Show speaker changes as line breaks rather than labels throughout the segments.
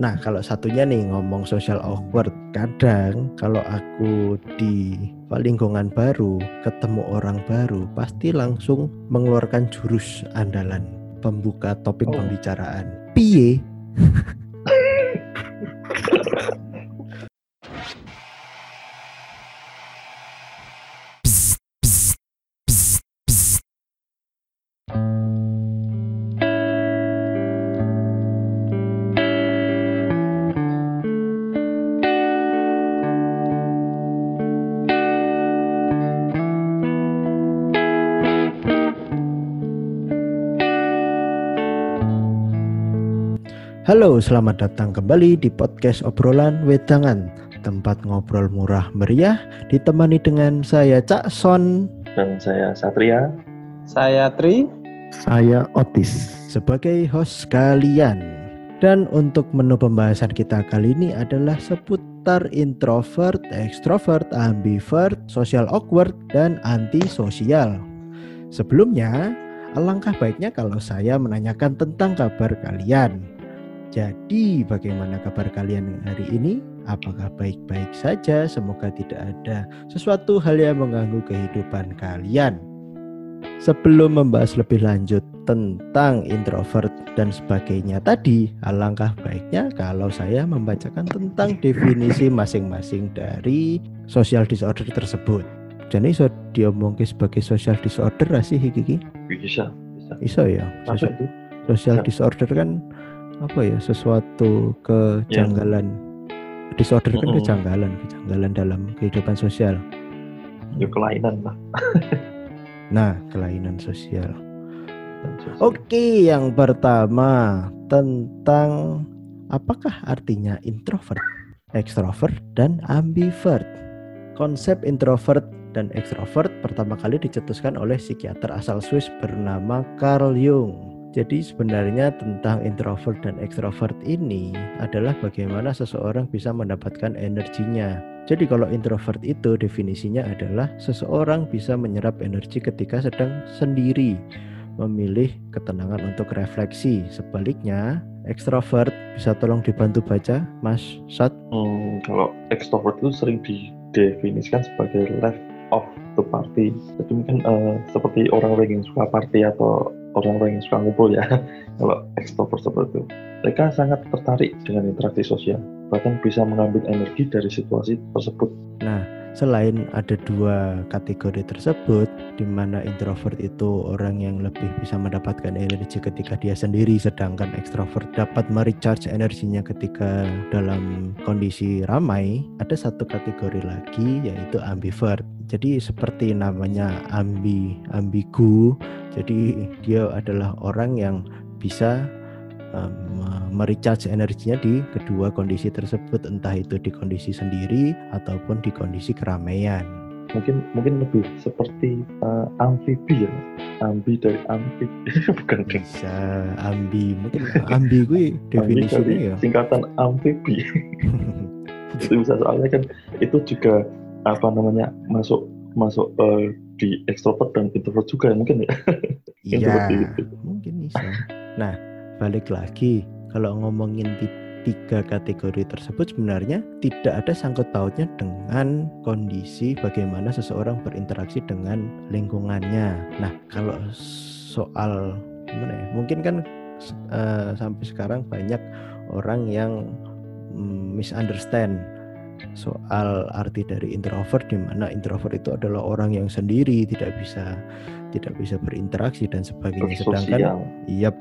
Nah, kalau satunya nih ngomong social awkward, kadang kalau aku di lingkungan baru, ketemu orang baru, pasti langsung mengeluarkan jurus andalan pembuka topik oh. pembicaraan. Piye? Halo, selamat datang kembali di podcast obrolan wedangan. Tempat ngobrol murah meriah Ditemani dengan saya Cak Son.
Dan saya Satria.
Saya Tri.
Saya Otis Sebagai host kalian. Dan untuk menu pembahasan kita kali ini adalah seputar introvert, extrovert, ambivert, social awkward, dan antisosial. Sebelumnya, alangkah baiknya kalau saya menanyakan tentang kabar kalian jadi, bagaimana kabar kalian hari ini? Apakah baik-baik saja? Semoga tidak ada sesuatu hal yang mengganggu kehidupan kalian. Sebelum membahas lebih lanjut tentang introvert dan sebagainya tadi, alangkah baiknya kalau saya membacakan tentang definisi masing-masing dari social disorder tersebut. Jadi so diomongin sebagai social disorder sih Hiki?
Bisa, bisa.
Bisa ya. Social, social disorder kan apa ya sesuatu kejanggalan. Yeah. disorder kan mm -hmm. kejanggalan kejanggalan dalam kehidupan sosial.
Ya kelainan lah.
Nah kelainan sosial. Oke yang pertama tentang apakah artinya introvert extrovert dan ambivert? Konsep introvert dan extrovert pertama kali dicetuskan oleh psikiater asal Swiss bernama Carl Jung jadi sebenarnya tentang introvert dan extrovert ini adalah bagaimana seseorang bisa mendapatkan energinya. Jadi kalau introvert itu definisinya adalah seseorang bisa menyerap energi ketika sedang sendiri, memilih ketenangan untuk refleksi. Sebaliknya, extrovert bisa tolong dibantu baca, Mas Sat?
Hmm, kalau extrovert itu sering didefinisikan sebagai left of the party. Jadi mungkin uh, seperti orang-orang yang suka party atau orang-orang yang suka ngumpul ya. Kalau ekstrovert seperti itu. Mereka sangat tertarik dengan interaksi sosial bahkan bisa mengambil energi dari situasi tersebut.
Nah selain ada dua kategori tersebut di mana introvert itu orang yang lebih bisa mendapatkan energi ketika dia sendiri sedangkan ekstrovert dapat merecharge energinya ketika dalam kondisi ramai ada satu kategori lagi yaitu ambivert. Jadi seperti namanya ambi ambigu jadi dia adalah orang yang bisa um, merecharge energinya di kedua kondisi tersebut, entah itu di kondisi sendiri ataupun di kondisi keramaian.
Mungkin mungkin lebih seperti uh, amfibi ya, ambi dari amfibi bukan
bisa ambi mungkin ambi gue definisinya ya
singkatan amfibi itu bisa soalnya kan itu juga apa namanya masuk masuk uh, di ekstrovert dan introvert juga mungkin ya.
Iya, mungkin bisa. Nah, balik lagi kalau ngomongin tiga kategori tersebut sebenarnya tidak ada sangkut pautnya dengan kondisi bagaimana seseorang berinteraksi dengan lingkungannya. Nah, kalau soal gimana ya? Mungkin kan uh, sampai sekarang banyak orang yang mm, misunderstand soal arti dari introvert di mana introvert itu adalah orang yang sendiri tidak bisa tidak bisa berinteraksi dan sebagainya sedangkan iya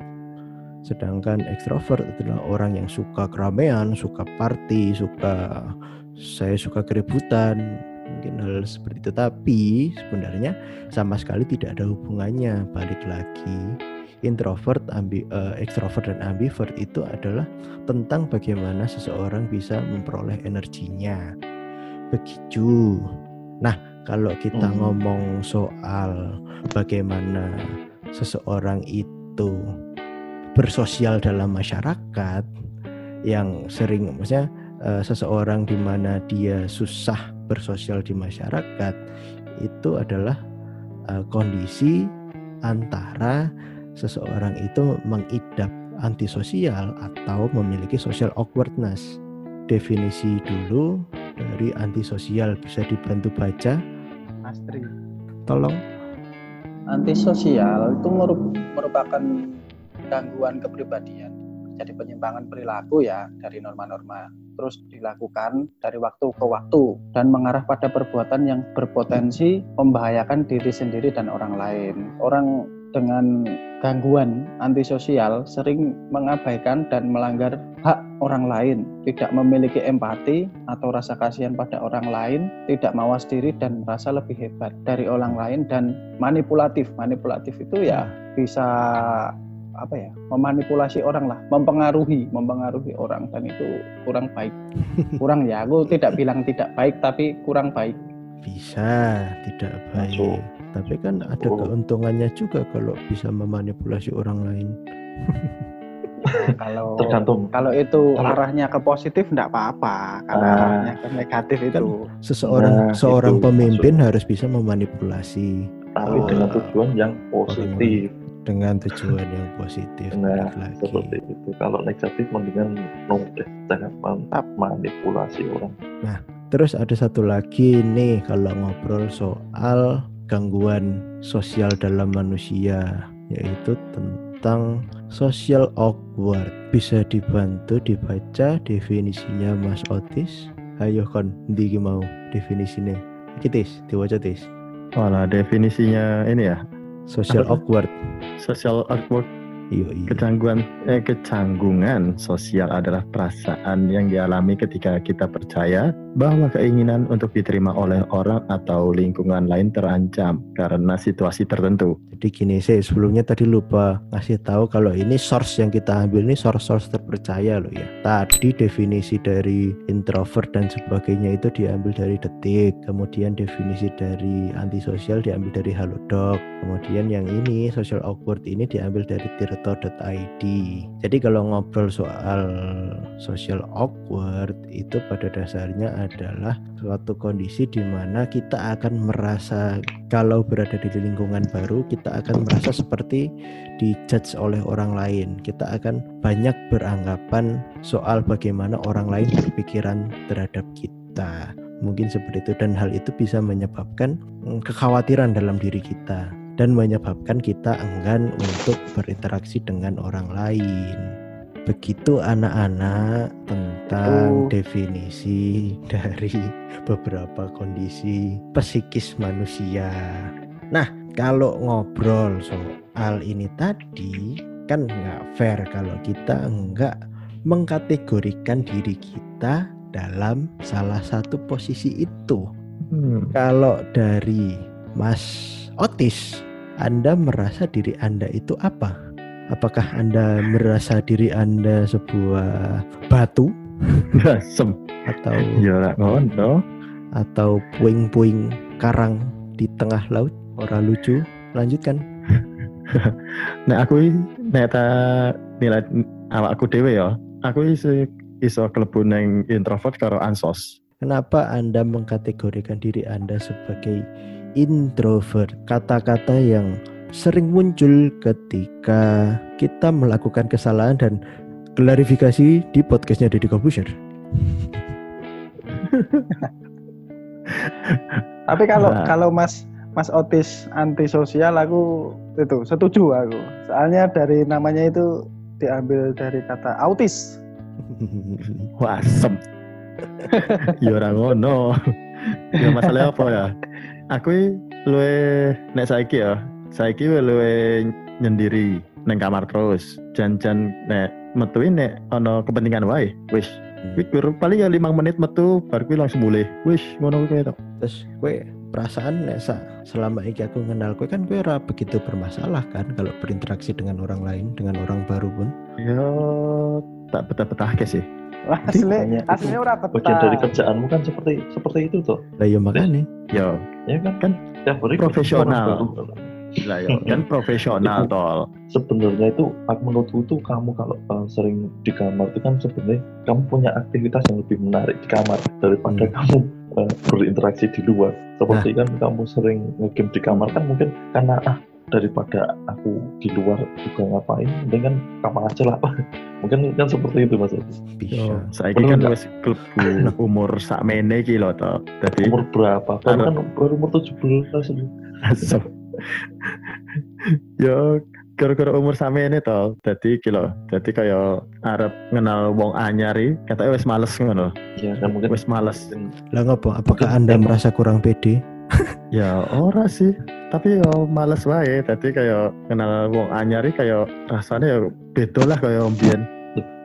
sedangkan ekstrovert adalah orang yang suka keramaian suka party suka saya suka keributan mungkin hal seperti itu tapi sebenarnya sama sekali tidak ada hubungannya balik lagi introvert, ambi, uh, extrovert dan ambivert itu adalah tentang bagaimana seseorang bisa memperoleh energinya. Begitu. Nah, kalau kita hmm. ngomong soal bagaimana seseorang itu bersosial dalam masyarakat yang sering maksudnya uh, seseorang di mana dia susah bersosial di masyarakat itu adalah uh, kondisi antara seseorang itu mengidap antisosial atau memiliki social awkwardness. Definisi dulu dari antisosial bisa dibantu baca.
Astri.
Tolong.
Antisosial itu merupakan gangguan kepribadian, jadi penyimpangan perilaku ya dari norma-norma terus dilakukan dari waktu ke waktu dan mengarah pada perbuatan yang berpotensi membahayakan diri sendiri dan orang lain. Orang dengan gangguan antisosial sering mengabaikan dan melanggar hak orang lain, tidak memiliki empati atau rasa kasihan pada orang lain, tidak mawas diri dan merasa lebih hebat dari orang lain dan manipulatif. Manipulatif itu ya bisa apa ya memanipulasi orang lah mempengaruhi mempengaruhi orang dan itu kurang baik. Kurang ya aku tidak bilang tidak baik tapi kurang baik.
Bisa tidak baik. Masuk. tapi kan ada keuntungannya juga kalau bisa memanipulasi orang lain.
Kalau tergantung kalau itu arahnya ke positif tidak apa-apa. Kalau uh, arahnya ke negatif kan itu.
seseorang nah, seorang itu, pemimpin maksud. harus bisa memanipulasi.
Tapi dengan tujuan yang positif
dengan tujuan yang positif.
Nah, lagi. seperti itu. Kalau negatif mendingan no jangan mantap manipulasi orang.
Nah, terus ada satu lagi nih kalau ngobrol soal gangguan sosial dalam manusia yaitu tentang social awkward. Bisa dibantu dibaca definisinya Mas Otis. Ayo kon, ndi mau definisinya. Kitis, diwaca tis.
Walah, definisinya ini ya
social awkward
social awkward
Iya, iya.
Kecanggungan, eh, kecanggungan sosial adalah perasaan yang dialami ketika kita percaya bahwa keinginan untuk diterima oleh orang atau lingkungan lain terancam karena situasi tertentu.
Jadi gini sih, sebelumnya tadi lupa ngasih tahu kalau ini source yang kita ambil ini source-source terpercaya loh ya. Tadi definisi dari introvert dan sebagainya itu diambil dari detik, kemudian definisi dari antisosial diambil dari halodoc, kemudian yang ini social awkward ini diambil dari tir tirto.id. Jadi kalau ngobrol soal social awkward itu pada dasarnya adalah suatu kondisi di mana kita akan merasa kalau berada di lingkungan baru kita akan merasa seperti dijudge oleh orang lain. Kita akan banyak beranggapan soal bagaimana orang lain berpikiran terhadap kita mungkin seperti itu dan hal itu bisa menyebabkan mm, kekhawatiran dalam diri kita dan menyebabkan kita enggan untuk berinteraksi dengan orang lain. Begitu anak-anak tentang oh. definisi dari beberapa kondisi psikis manusia. Nah, kalau ngobrol soal ini tadi kan nggak fair kalau kita enggak mengkategorikan diri kita dalam salah satu posisi itu. Hmm. Kalau dari Mas Otis anda merasa diri Anda itu apa? Apakah Anda merasa diri Anda sebuah batu?
Asem.
atau
ya
atau puing-puing karang di tengah laut orang lucu lanjutkan
nah aku nek ta nilai awakku dewe ya aku iso iso neng introvert karo ansos
kenapa anda mengkategorikan diri anda sebagai introvert, kata-kata yang sering muncul ketika kita melakukan kesalahan dan klarifikasi di podcastnya Deddy Kobuser.
Tapi kalau nah. kalau Mas Mas Otis antisosial aku itu setuju aku. Soalnya dari namanya itu diambil dari kata autis.
Wasem. ya orang ngono. ya masalah apa ya? Aku luwe nek saiki ya saiki luwe nyendiri neng kamar terus. Jan-jan nek metu nek ono kepentingan wae wis. Hmm. paling ya lima menit metu baru kuwi langsung boleh wis ngono kuwi to.
Terus kowe perasaan nek selama ini aku kenal kowe kan kowe ora begitu bermasalah kan kalau berinteraksi dengan orang lain dengan orang baru pun?
Ya tak betah-betah sih
asli asli ora betah.
Bagian dari kerjaanmu kan seperti seperti itu tuh
lah iya makanya.
Ya
ya kan? Kan
hari profesional. Lah ya kan profesional tol.
sebenarnya itu aku menurutku itu kamu kalau uh, sering di kamar itu kan sebenarnya kamu punya aktivitas yang lebih menarik di kamar daripada hmm. kamu uh, berinteraksi di luar. Seperti nah. kan kamu sering ngegame di kamar kan mungkin karena ah daripada aku di luar juga ngapain mending kan kamar aja lah mungkin kan seperti itu mas Adi.
bisa
Saya
Perlu
kan wis klebu umur sak mene iki lho to. Dadi
umur berapa baru kan baru umur 17 Adi.
asem. Yo gara-gara umur samene to. Dadi iki lho. Dadi kaya arep ngenal wong anyar iki ketoke wis males ngono.
ya kan mungkin
Wis males.
lah ngopo apakah
Mungkin
anda
emang-
merasa kurang pede
Ya ora sih. Tapi yo males wae. Dadi kaya kenal wong anyar iki kaya rasane yo beda lah kaya mbiyen.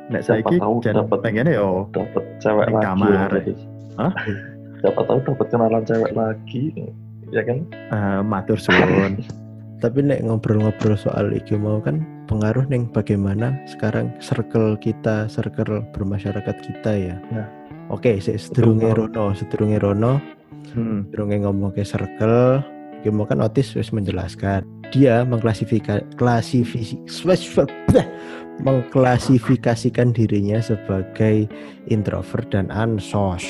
Nek
Siapa
saiki
tahu
jan
dapat-
pengennya yo
dapat cewek lagi
kamar.
ya, Adi.
Hah?
siapa tahu dapat kenalan cewek lagi ya kan
eh, matur suwun.
tapi nek ngobrol-ngobrol soal iki mau kan pengaruh neng bagaimana sekarang circle kita circle bermasyarakat kita ya
Nah.
oke sik sedurunge. Rono sedurunge Rono
Hmm.
ngomong ke circle mau kan Otis wis menjelaskan dia mengklasifikasi mengklasifikasikan dirinya sebagai introvert dan ansos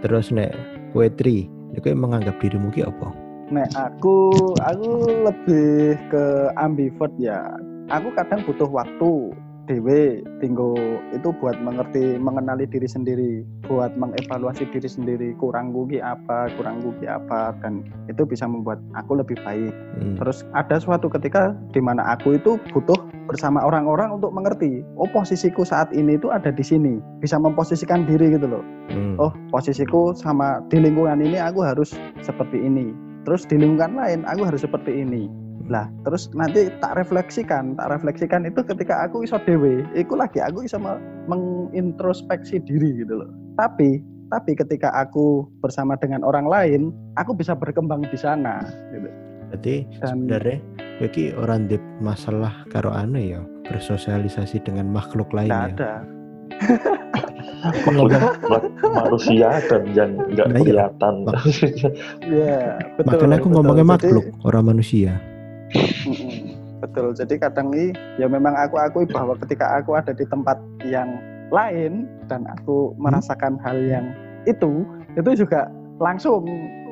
terus nek kue tri nek kowe menganggap dirimu ki apa
Nek aku aku lebih ke ambivert ya. Aku kadang butuh waktu dewe tinggal itu buat mengerti mengenali diri sendiri, buat mengevaluasi diri sendiri, kurang gugi apa, kurang gugi apa dan itu bisa membuat aku lebih baik.
Hmm.
Terus ada suatu ketika di mana aku itu butuh bersama orang-orang untuk mengerti, oh posisiku saat ini itu ada di sini, bisa memposisikan diri gitu loh
Hmm.
oh posisiku sama di lingkungan ini aku harus seperti ini terus di lingkungan lain aku harus seperti ini lah terus nanti tak refleksikan tak refleksikan itu ketika aku iso dewe itu lagi aku iso me- mengintrospeksi diri gitu loh tapi tapi ketika aku bersama dengan orang lain aku bisa berkembang di sana gitu.
Berarti
Dan-
sebenarnya Beki orang di masalah karo anu ya bersosialisasi dengan makhluk lain ya.
ada
manusia dan yang nggak
Nah, iya.
kelihatan
ya betul
makanya aku
betul.
ngomongnya
Jadi-
makhluk orang manusia.
Betul. Jadi kadang ini ya memang aku akui bahwa ketika aku ada di tempat yang lain dan aku merasakan hal yang itu, itu juga langsung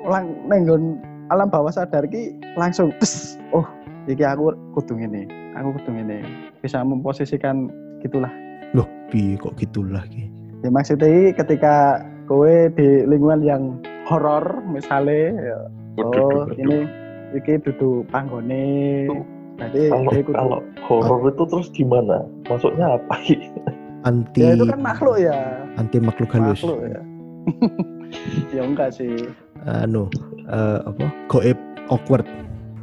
lang nenggon alam bawah sadar ki langsung tes, oh iki aku kudu ini, aku kudu ini. Bisa memposisikan gitulah.
Loh, bi kok gitu lagi?
Ya maksudnya ketika kowe di lingkungan yang horor misalnya ya, oh ini iki duduk panggone. Jadi
kalau
kudu-
kalau horor itu terus gimana maksudnya apa
Anti
ya itu kan makhluk ya
anti makhluk halus.
makhluk ya ya enggak sih
Anu eh, apa? Goib awkward.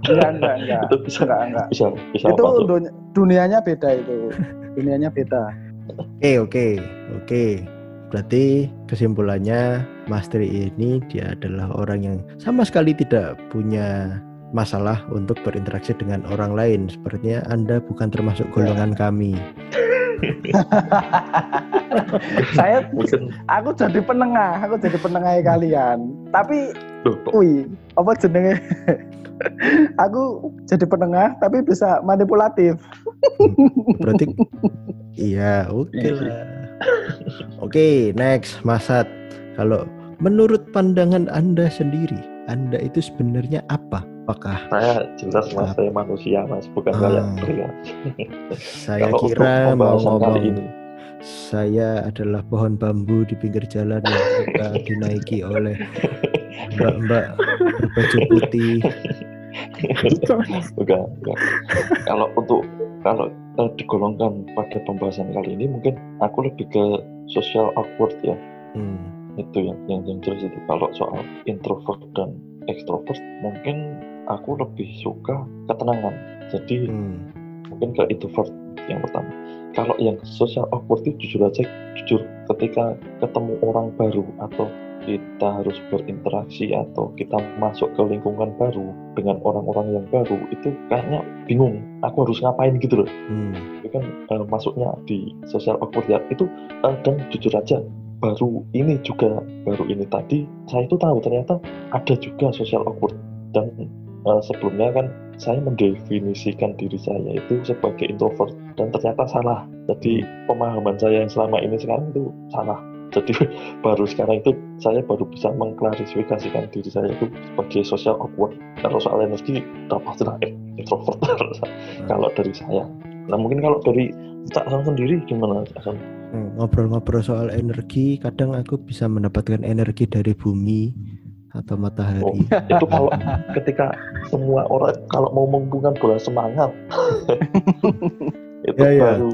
enggak enggak enggak
itu bisa
enggak enggak
bisa bisa
itu dunia- dunianya beda itu dunianya beda
Oke, oke, oke. Berarti kesimpulannya Mas Tri ini dia adalah orang yang sama sekali tidak punya masalah untuk berinteraksi dengan orang lain. Sepertinya Anda bukan termasuk golongan kami.
saya aku jadi penengah aku jadi penengah kalian tapi wih apa jenenge aku jadi penengah tapi bisa manipulatif
Berarti iya, oke lah. Oke, next Masat. Kalau menurut pandangan Anda sendiri, Anda itu sebenarnya apa? Apakah
saya jelas mas saya manusia mas bukan
Ah.
kayak pria
saya
Kalau
kira mau
pembahasan kali
ngomong
ini.
saya adalah pohon bambu di pinggir jalan yang suka dinaiki oleh mbak-mbak berbaju putih.
Enggak, enggak. kalau untuk kalau eh, digolongkan pada pembahasan kali ini mungkin aku lebih ke social awkward ya
Hmm.
itu yang yang yang jelas itu kalau soal introvert dan extrovert mungkin aku lebih suka ketenangan jadi
Hmm.
mungkin ke introvert yang pertama kalau yang social awkward itu jujur aja jujur ketika ketemu orang baru atau kita harus berinteraksi atau kita masuk ke lingkungan baru dengan orang-orang yang baru itu kayaknya bingung aku harus ngapain gitu loh
Hmm.
itu kan eh, masuknya di social awkward ya itu eh, dan jujur aja baru ini juga baru ini tadi saya itu tahu ternyata ada juga social awkward dan eh, sebelumnya kan saya mendefinisikan diri saya itu sebagai introvert dan ternyata salah. Jadi pemahaman saya yang selama ini sekarang itu salah. Jadi baru sekarang itu saya baru bisa mengklarifikasikan diri saya itu sebagai social awkward. Kalau soal energi udah pasti lah eh, introvert. Kalau dari saya. Nah mungkin kalau dari Cak Hasan sendiri gimana Cak Hasan?
Hmm, ngobrol-ngobrol soal energi kadang aku bisa mendapatkan energi dari bumi atau
Oh,
matahari
itu kalau ketika semua orang kalau mau menghubungkan bola semangat itu
Ya, ya.
baru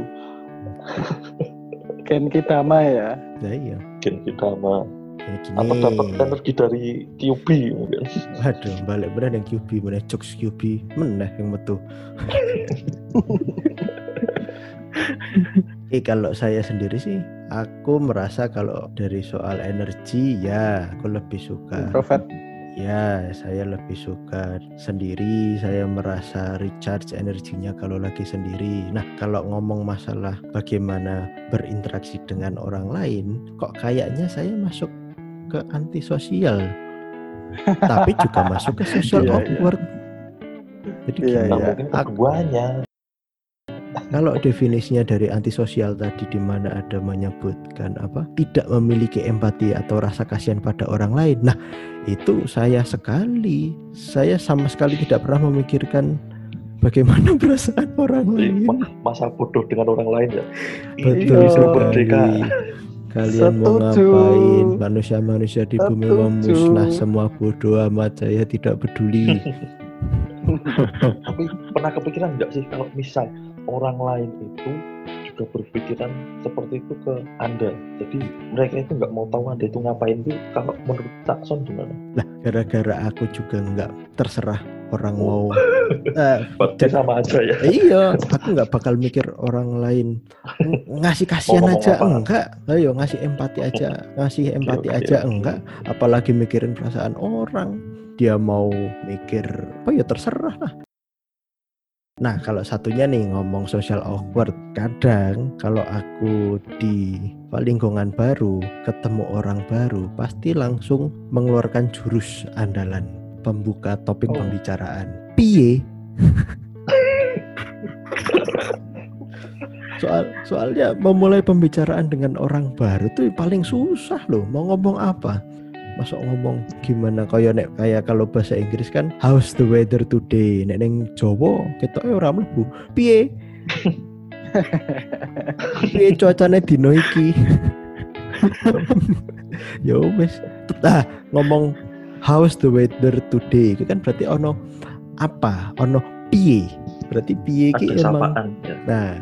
Genki Dama ya.
nah iya
mungkin kita mah
Ya,
atau
gini.
dapat energi dari QB mungkin
Waduh, balik bener yang QB, mana jokes QB, meneh yang metu. Eh kalau saya sendiri sih, aku merasa kalau dari soal energi ya aku lebih suka.
Introvert.
Ya, saya lebih suka sendiri. Saya merasa recharge energinya kalau lagi sendiri. Nah, kalau ngomong masalah bagaimana berinteraksi dengan orang lain, kok kayaknya saya masuk ke antisosial. Tapi juga masuk ke social
Iya, iya.
awkward. Jadi
Iya,
nah
iya.
mungkin
Aku-
keduanya
kalau definisinya dari antisosial tadi di mana ada menyebutkan apa tidak memiliki empati atau rasa kasihan pada orang lain. Nah, itu saya sekali. Saya sama sekali tidak pernah memikirkan bagaimana perasaan orang
Jadi,
lain.
ma- masa bodoh dengan orang lain ya
Betul
Iya.
sekali.
merdeka
Kalian mau
Setuju.
ngapain? Manusia-manusia di bumi
Setuju.
memusnah semua bodoh amat. Saya tidak peduli.
tapi pernah kepikiran nggak sih kalau misal orang lain itu juga berpikiran seperti itu ke anda jadi mereka itu nggak mau tahu anda itu ngapain tuh kalau menurut Sakson gimana
lah, gara-gara aku juga nggak terserah orang
Oh.
mau. Eh,
berarti sama aja ya
iya, aku nggak bakal mikir orang lain Ng- ngasih kasihan aja
apa?
enggak. Ayo ngasih empati aja, ngasih empati
oke,
aja
oke.
enggak. Apalagi mikirin perasaan orang. Dia mau mikir apa ya terserah lah. Nah kalau satunya nih ngomong social awkward Kadang kalau aku di lingkungan baru Ketemu orang baru Pasti langsung mengeluarkan jurus andalan Pembuka topik
Oh.
pembicaraan. Piye? Soal soalnya memulai pembicaraan dengan orang baru tuh paling susah loh. Mau ngomong apa masuk ngomong gimana kayak nek kayak kalau bahasa Inggris kan how's the weather today? Nek neng Jawa kita ora mlebu. Piye? Piye cuacane dino iki? Ya wis. Ah ngomong how's the weather today? Itu kan berarti ono apa? Ono piye? Berarti piye iki emang?
ya.
Nah.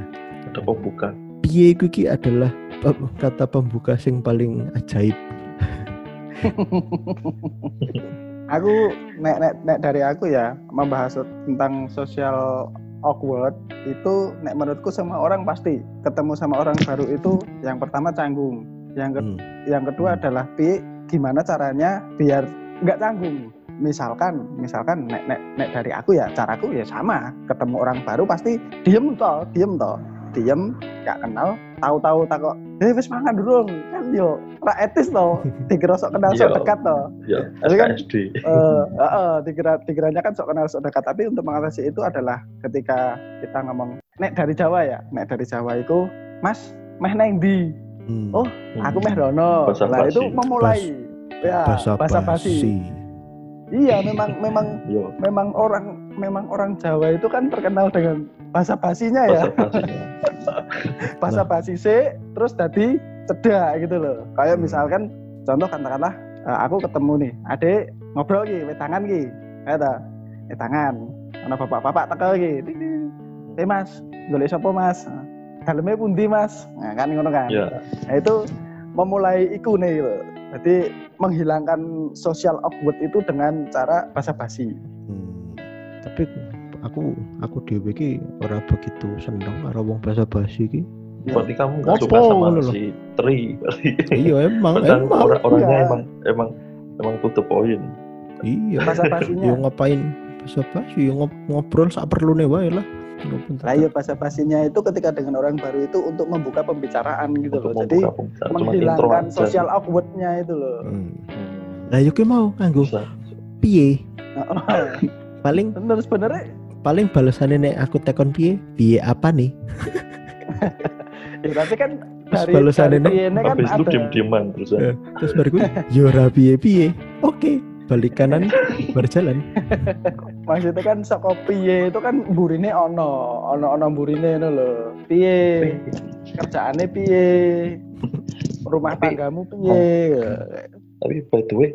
Ada pembuka.
Piye iku ki adalah pe- kata pembuka sing paling ajaib.
aku nek, nek nek dari aku ya membahas tentang social awkward itu nek menurutku semua orang pasti ketemu sama orang baru itu yang pertama canggung yang ke-
Hmm.
yang kedua adalah pi gimana caranya biar nggak canggung misalkan misalkan nek, nek nek dari aku ya caraku ya sama ketemu orang baru pasti diem toh diem toh diem nggak kenal tahu-tahu takut eh wis mangan dulu kan yo ra etis toh dikira sok kenal sok
Iya.
dekat toh
ya
Tapi kan-
SKSD
eh heeh, dikira dikiranya kan sok kenal sok dekat tapi untuk mengatasi itu adalah ketika kita ngomong nek dari Jawa ya? Nek dari Jawa itu Mas meh neng di
Hmm.
Oh, aku meh rono.
Basa
lah itu memulai ya
Basa
basa basi.
basi.
iya memang memang
yo
memang orang memang orang Jawa itu kan terkenal dengan basa basinya ya.
Bahasa
basi se terus tadi cedak gitu loh. Kayak misalkan contoh katakanlah eh, aku ketemu nih adek ngobrol ki wetangan ki. Kata wetangan ana bapak-bapak tekel ki. Eh mas golek sapa mas? Dalamnya pundi mas? Nah, kan ngono kan.
Ya.
Nah, itu memulai iku nih gitu. jadi menghilangkan social awkward itu dengan cara basa basi.
Tapi aku aku dhewe ki ora begitu seneng karo wong basa basi ki.
berarti kamu nggak suka sama si Tri berarti
iya emang
Padahal
emang.
orang orangnya
Iya.
emang emang emang to the point
Iya.
basa
Yo
basinya
ngapain basa basi yo ngob- ngobrol sak perlune wae lah.
Lah iya bahasa basinya itu ketika dengan orang baru itu untuk membuka pembicaraan gitu
untuk
loh. Jadi menghilangkan social awkward-nya itu loh.
Hmm.
Hmm,
Lah yo ki mau nganggo piye? Paling
Bener sebenarnya
paling balasannya nek aku tekon piye? Piye apa nih?
ya, tapi kan
terus
Dari-
balasannya
dari Piene kan
habis itu
ada.
diem-dieman terus
Ya. terus baru gue yora piye piye oke balik kanan berjalan
Maksudnya kan saka piye itu kan burine ono, ono ono burine ngono lho. Piye? Kerjaane piye? Rumah tanggamu piye?
tapi by the way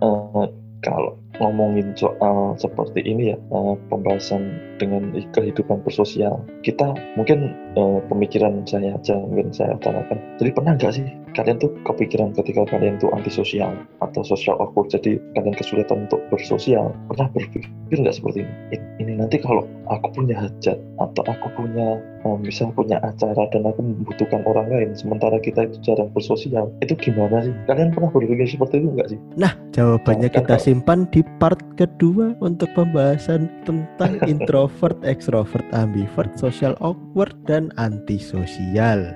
eh, kalau ngomongin soal seperti ini ya eh, pembahasan dengan kehidupan bersosial. Kita mungkin eh, pemikiran saya aja mungkin saya utarakan. Jadi pernah nggak sih kalian tuh kepikiran ketika kalian tuh antisosial atau social awkward? Jadi kalian kesulitan untuk bersosial. Pernah berpikir nggak seperti ini? "I- ini nanti kalau aku punya hajat atau aku punya misal punya acara dan aku membutuhkan orang lain sementara kita itu jarang bersosial itu gimana sih kalian pernah berpikir seperti itu nggak sih
Nah, jawabannya
Kan
kita
kalau-
simpan di part kedua untuk pembahasan tentang introvert, extrovert, ambivert, social awkward, dan antisosial.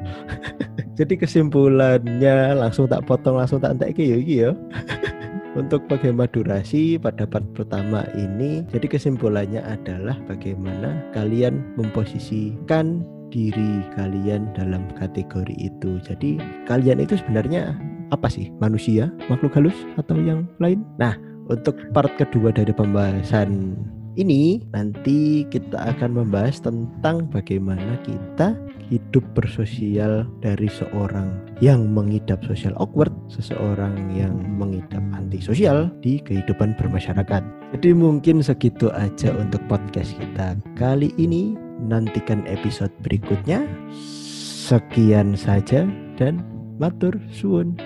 Jadi kesimpulannya langsung tak potong, langsung tak ya iki ya. Untuk bagaimana durasi pada part pertama ini, jadi kesimpulannya adalah bagaimana kalian memposisikan diri kalian dalam kategori itu. Jadi kalian itu sebenarnya apa sih? Manusia, makhluk halus atau yang lain? Nah, untuk part kedua dari pembahasan ini nanti kita akan membahas tentang bagaimana kita hidup bersosial dari seorang yang mengidap social awkward, seseorang yang mengidap antisosial di kehidupan bermasyarakat. Jadi mungkin segitu aja untuk podcast kita kali ini. Nantikan episode berikutnya. Sekian saja dan matur suwun.